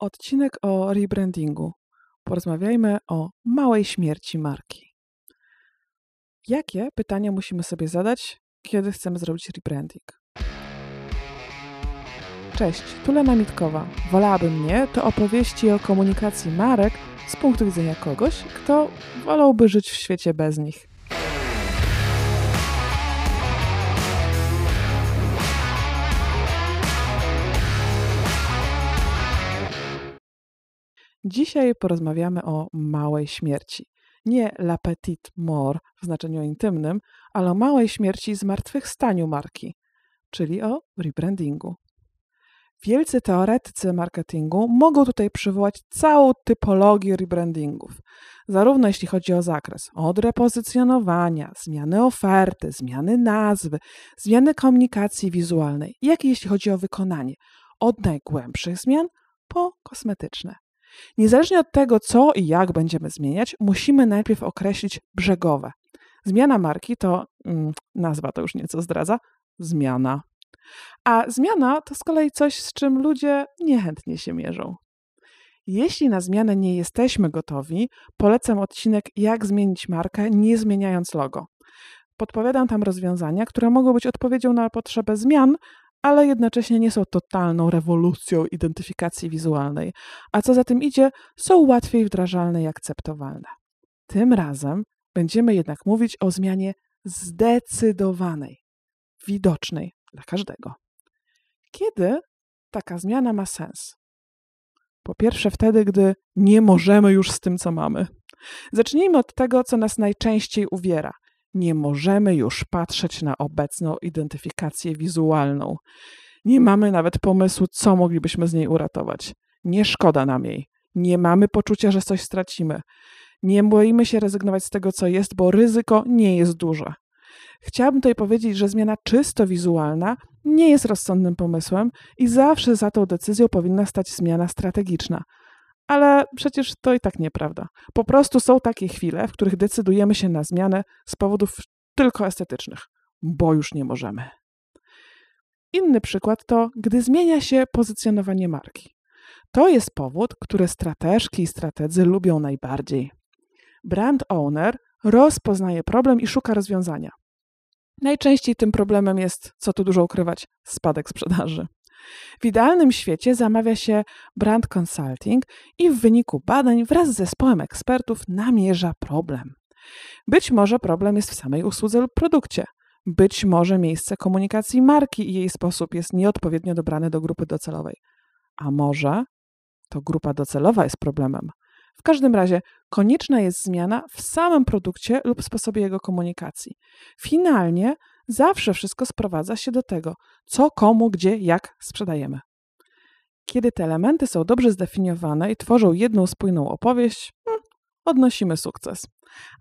Odcinek o rebrandingu. Porozmawiajmy o małej śmierci marki. Jakie pytania musimy sobie zadać, kiedy chcemy zrobić rebranding? Cześć, tu Lena Mitkowa. Wolałabym mnie to opowieści o komunikacji marek z punktu widzenia kogoś, kto wolałby żyć w świecie bez nich. Dzisiaj porozmawiamy o małej śmierci. Nie la petite mort w znaczeniu intymnym, ale o małej śmierci zmartwychwstaniu marki, czyli o rebrandingu. Wielcy teoretycy marketingu mogą tutaj przywołać całą typologię rebrandingów, zarówno jeśli chodzi o zakres od repozycjonowania, zmiany oferty, zmiany nazwy, zmiany komunikacji wizualnej, jak i jeśli chodzi o wykonanie, od najgłębszych zmian po kosmetyczne. Niezależnie od tego, co i jak będziemy zmieniać, musimy najpierw określić brzegowe. Zmiana marki to, mm, nazwa to już nieco zdradza, zmiana. A zmiana to z kolei coś, z czym ludzie niechętnie się mierzą. Jeśli na zmianę nie jesteśmy gotowi, polecam odcinek Jak zmienić markę, nie zmieniając logo. Podpowiadam tam rozwiązania, które mogą być odpowiedzią na potrzebę zmian, ale jednocześnie nie są totalną rewolucją identyfikacji wizualnej, a co za tym idzie, są łatwiej wdrażalne i akceptowalne. Tym razem będziemy jednak mówić o zmianie zdecydowanej, widocznej dla każdego. Kiedy taka zmiana ma sens? Po pierwsze, wtedy, gdy nie możemy już z tym, co mamy. Zacznijmy od tego, co nas najczęściej uwiera – nie możemy już patrzeć na obecną identyfikację wizualną. Nie mamy nawet pomysłu, co moglibyśmy z niej uratować. Nie szkoda nam jej. Nie mamy poczucia, że coś stracimy. Nie boimy się rezygnować z tego, co jest, bo ryzyko nie jest duże. Chciałabym tutaj powiedzieć, że zmiana czysto wizualna nie jest rozsądnym pomysłem i zawsze za tą decyzją powinna stać zmiana strategiczna. Ale przecież to i tak nieprawda. Po prostu są takie chwile, w których decydujemy się na zmianę z powodów tylko estetycznych, bo już nie możemy. Inny przykład to, gdy zmienia się pozycjonowanie marki. To jest powód, który strateżki i strategzy lubią najbardziej. Brand owner rozpoznaje problem i szuka rozwiązania. Najczęściej tym problemem jest, co tu dużo ukrywać, spadek sprzedaży. W idealnym świecie zamawia się brand consulting i w wyniku badań wraz z zespołem ekspertów namierza problem. Być może problem jest w samej usłudze lub produkcie. Być może miejsce komunikacji marki i jej sposób jest nieodpowiednio dobrany do grupy docelowej. A może to grupa docelowa jest problemem. W każdym razie konieczna jest zmiana w samym produkcie lub sposobie jego komunikacji. Finalnie Zawsze wszystko sprowadza się do tego, co, komu, gdzie, jak sprzedajemy. Kiedy te elementy są dobrze zdefiniowane i tworzą jedną spójną opowieść, hmm, odnosimy sukces.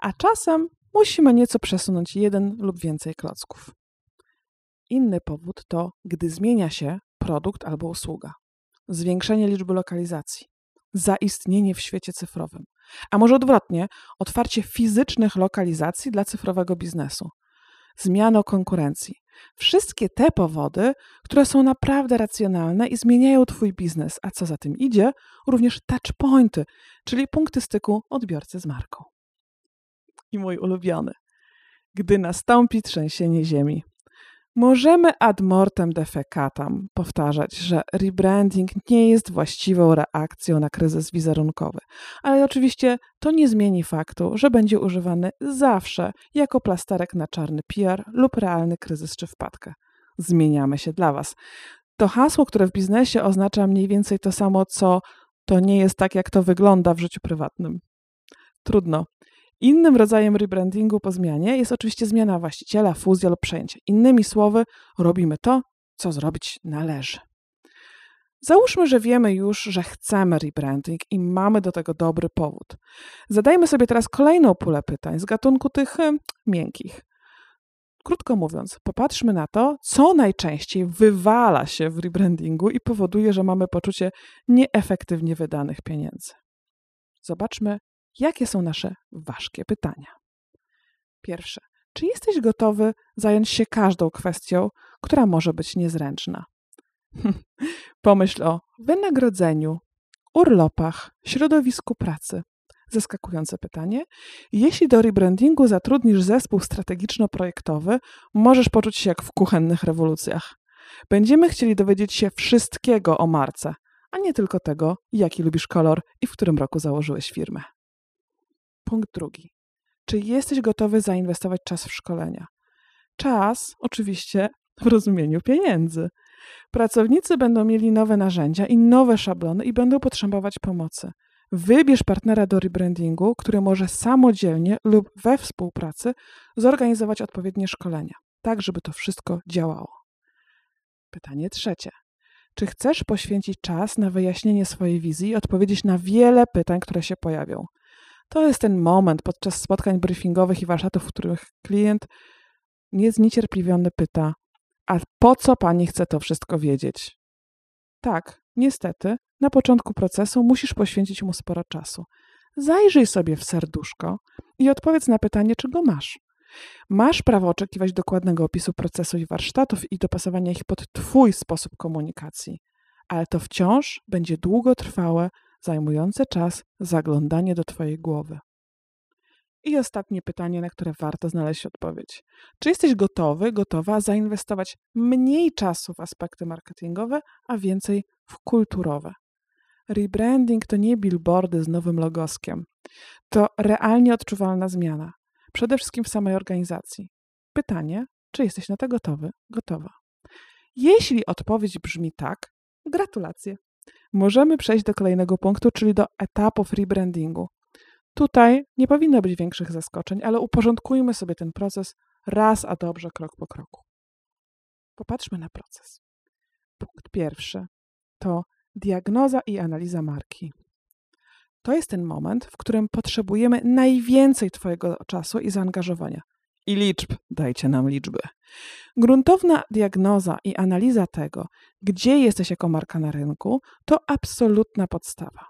A czasem musimy nieco przesunąć jeden lub więcej klocków. Inny powód to, gdy zmienia się produkt albo usługa. Zwiększenie liczby lokalizacji, zaistnienie w świecie cyfrowym, a może odwrotnie, otwarcie fizycznych lokalizacji dla cyfrowego biznesu zmianą konkurencji. Wszystkie te powody, które są naprawdę racjonalne i zmieniają Twój biznes, a co za tym idzie, również touchpointy, czyli punkty styku odbiorcy z marką. I mój ulubiony. Gdy nastąpi trzęsienie ziemi, Możemy ad mortem defecatam powtarzać, że rebranding nie jest właściwą reakcją na kryzys wizerunkowy, ale oczywiście to nie zmieni faktu, że będzie używany zawsze jako plasterek na czarny PR lub realny kryzys czy wpadkę. Zmieniamy się dla Was. To hasło, które w biznesie oznacza mniej więcej to samo, co to nie jest tak, jak to wygląda w życiu prywatnym. Trudno. Innym rodzajem rebrandingu po zmianie jest oczywiście zmiana właściciela, fuzja lub przejęcie. Innymi słowy, robimy to, co zrobić należy. Załóżmy, że wiemy już, że chcemy rebranding i mamy do tego dobry powód. Zadajmy sobie teraz kolejną pulę pytań z gatunku tych hmm, miękkich. Krótko mówiąc, popatrzmy na to, co najczęściej wywala się w rebrandingu i powoduje, że mamy poczucie nieefektywnie wydanych pieniędzy. Zobaczmy, jakie są nasze ważkie pytania. Pierwsze, czy jesteś gotowy zająć się każdą kwestią, która może być niezręczna? Pomyśl o wynagrodzeniu, urlopach, środowisku pracy. Zaskakujące pytanie. Jeśli do rebrandingu zatrudnisz zespół strategiczno-projektowy, możesz poczuć się jak w kuchennych rewolucjach. Będziemy chcieli dowiedzieć się wszystkiego o marce, a nie tylko tego, jaki lubisz kolor i w którym roku założyłeś firmę. Punkt drugi. Czy jesteś gotowy zainwestować czas w szkolenia? Czas, oczywiście, w rozumieniu pieniędzy. Pracownicy będą mieli nowe narzędzia i nowe szablony i będą potrzebować pomocy. Wybierz partnera do rebrandingu, który może samodzielnie lub we współpracy zorganizować odpowiednie szkolenia, tak żeby to wszystko działało. Pytanie trzecie. Czy chcesz poświęcić czas na wyjaśnienie swojej wizji i odpowiedzieć na wiele pytań, które się pojawią? To jest ten moment podczas spotkań briefingowych i warsztatów, w których klient niezniecierpliwiony pyta: A po co pani chce to wszystko wiedzieć? Tak, niestety, na początku procesu musisz poświęcić mu sporo czasu. Zajrzyj sobie w serduszko i odpowiedz na pytanie, czego masz. Masz prawo oczekiwać dokładnego opisu procesu i warsztatów i dopasowania ich pod Twój sposób komunikacji, ale to wciąż będzie długotrwałe, zajmujące czas zaglądanie do Twojej głowy. I ostatnie pytanie, na które warto znaleźć odpowiedź. Czy jesteś gotowy, gotowa zainwestować mniej czasu w aspekty marketingowe, a więcej w kulturowe? Rebranding to nie billboardy z nowym logoskiem. To realnie odczuwalna zmiana, przede wszystkim w samej organizacji. Pytanie, czy jesteś na to gotowy, gotowa? Jeśli odpowiedź brzmi tak, gratulacje. Możemy przejść do kolejnego punktu, czyli do etapów rebrandingu. Tutaj nie powinno być większych zaskoczeń, ale uporządkujmy sobie ten proces raz a dobrze, krok po kroku. Popatrzmy na proces. Punkt pierwszy to diagnoza i analiza marki. To jest ten moment, w którym potrzebujemy najwięcej Twojego czasu i zaangażowania. I liczb, dajcie nam liczby. Gruntowna diagnoza i analiza tego, gdzie jesteś jako marka na rynku, to absolutna podstawa.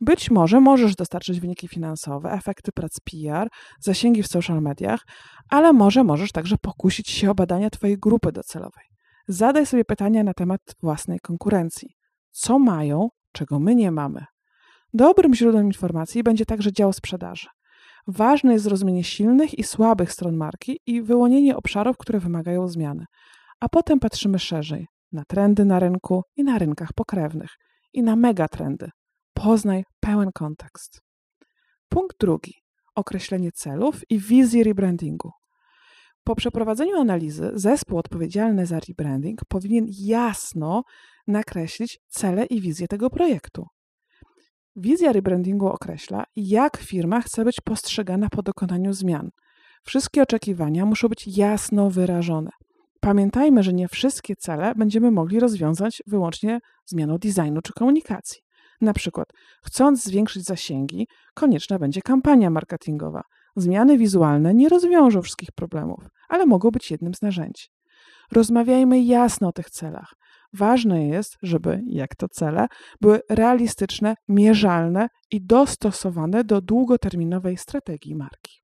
Być może możesz dostarczyć wyniki finansowe, efekty prac PR, zasięgi w social mediach, ale może możesz także pokusić się o badania Twojej grupy docelowej. Zadaj sobie pytania na temat własnej konkurencji. Co mają, czego my nie mamy? Dobrym źródłem informacji będzie także dział sprzedaży. Ważne jest zrozumienie silnych i słabych stron marki i wyłonienie obszarów, które wymagają zmiany. A potem patrzymy szerzej na trendy na rynku i na rynkach pokrewnych i na megatrendy. Poznaj pełen kontekst. Punkt drugi. Określenie celów i wizji rebrandingu. Po przeprowadzeniu analizy zespół odpowiedzialny za rebranding powinien jasno nakreślić cele i wizję tego projektu. Wizja rebrandingu określa, jak firma chce być postrzegana po dokonaniu zmian. Wszystkie oczekiwania muszą być jasno wyrażone. Pamiętajmy, że nie wszystkie cele będziemy mogli rozwiązać wyłącznie zmianą designu czy komunikacji. Na przykład, chcąc zwiększyć zasięgi, konieczna będzie kampania marketingowa. Zmiany wizualne nie rozwiążą wszystkich problemów, ale mogą być jednym z narzędzi. Rozmawiajmy jasno o tych celach. Ważne jest, żeby, jak to cele, były realistyczne, mierzalne i dostosowane do długoterminowej strategii marki.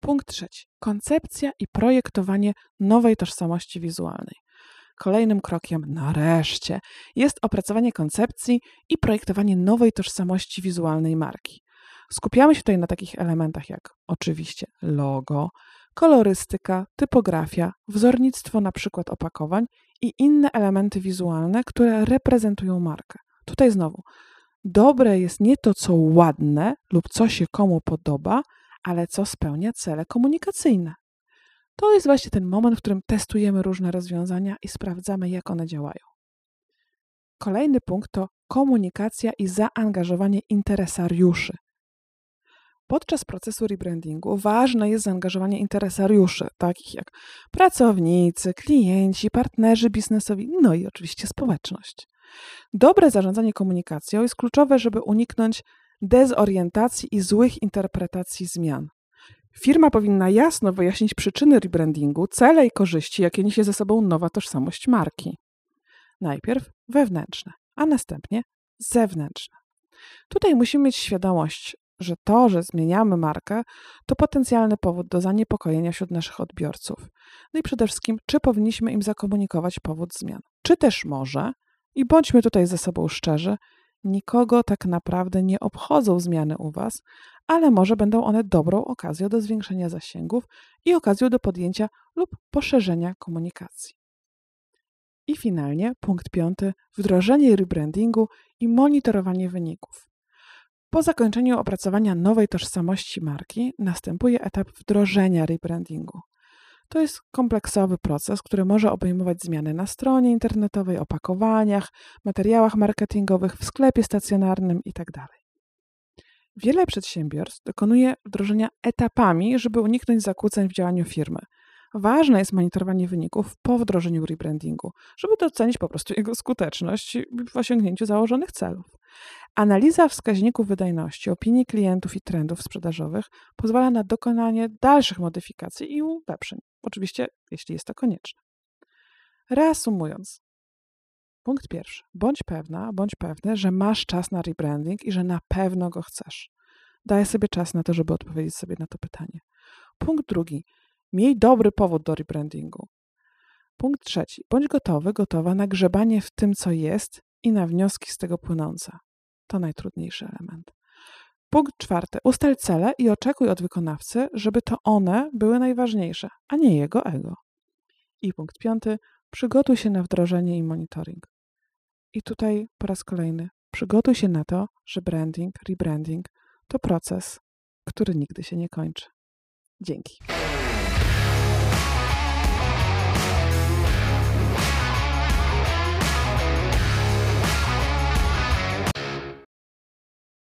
Punkt trzeci. Koncepcja i projektowanie nowej tożsamości wizualnej. Kolejnym krokiem, nareszcie, jest opracowanie koncepcji i projektowanie nowej tożsamości wizualnej marki. Skupiamy się tutaj na takich elementach jak oczywiście logo, kolorystyka, typografia, wzornictwo przykład opakowań i inne elementy wizualne, które reprezentują markę. Tutaj znowu, dobre jest nie to, co ładne lub co się komu podoba, ale co spełnia cele komunikacyjne. To jest właśnie ten moment, w którym testujemy różne rozwiązania i sprawdzamy, jak one działają. Kolejny punkt to komunikacja i zaangażowanie interesariuszy. Podczas procesu rebrandingu ważne jest zaangażowanie interesariuszy, takich jak pracownicy, klienci, partnerzy biznesowi, no i oczywiście społeczność. Dobre zarządzanie komunikacją jest kluczowe, żeby uniknąć dezorientacji i złych interpretacji zmian. Firma powinna jasno wyjaśnić przyczyny rebrandingu, cele i korzyści, jakie niesie ze sobą nowa tożsamość marki. Najpierw wewnętrzne, a następnie zewnętrzne. Tutaj musimy mieć świadomość, że to, że zmieniamy markę, to potencjalny powód do zaniepokojenia wśród naszych odbiorców. No i przede wszystkim, czy powinniśmy im zakomunikować powód zmian. Czy też może I bądźmy tutaj ze sobą szczerzy, nikogo tak naprawdę nie obchodzą zmiany u Was, ale może będą one dobrą okazją do zwiększenia zasięgów i okazją do podjęcia lub poszerzenia komunikacji. I finalnie punkt piąty wdrożenie rebrandingu i monitorowanie wyników. Po zakończeniu opracowania nowej tożsamości marki następuje etap wdrożenia rebrandingu. To jest kompleksowy proces, który może obejmować zmiany na stronie internetowej, opakowaniach, materiałach marketingowych, w sklepie stacjonarnym itd. Wiele przedsiębiorstw dokonuje wdrożenia etapami, żeby uniknąć zakłóceń w działaniu firmy. Ważne jest monitorowanie wyników po wdrożeniu rebrandingu, żeby docenić po prostu jego skuteczność w osiągnięciu założonych celów. Analiza wskaźników wydajności, opinii klientów i trendów sprzedażowych pozwala na dokonanie dalszych modyfikacji i ulepszeń, oczywiście jeśli jest to konieczne. Reasumując, punkt pierwszy. Bądź pewna, bądź pewny, że masz czas na rebranding i że na pewno go chcesz. Daj sobie czas na to, żeby odpowiedzieć sobie na to pytanie. Punkt drugi. Miej dobry powód do rebrandingu. Punkt trzeci. Bądź gotowy, gotowa na grzebanie w tym, co jest i na wnioski z tego płynące. To najtrudniejszy element. Punkt czwarty. Ustal cele i oczekuj od wykonawcy, żeby to one były najważniejsze, a nie jego ego. I punkt piąty. Przygotuj się na wdrożenie i monitoring. I tutaj po raz kolejny przygotuj się na to, że branding, rebranding to proces, który nigdy się nie kończy. Dzięki.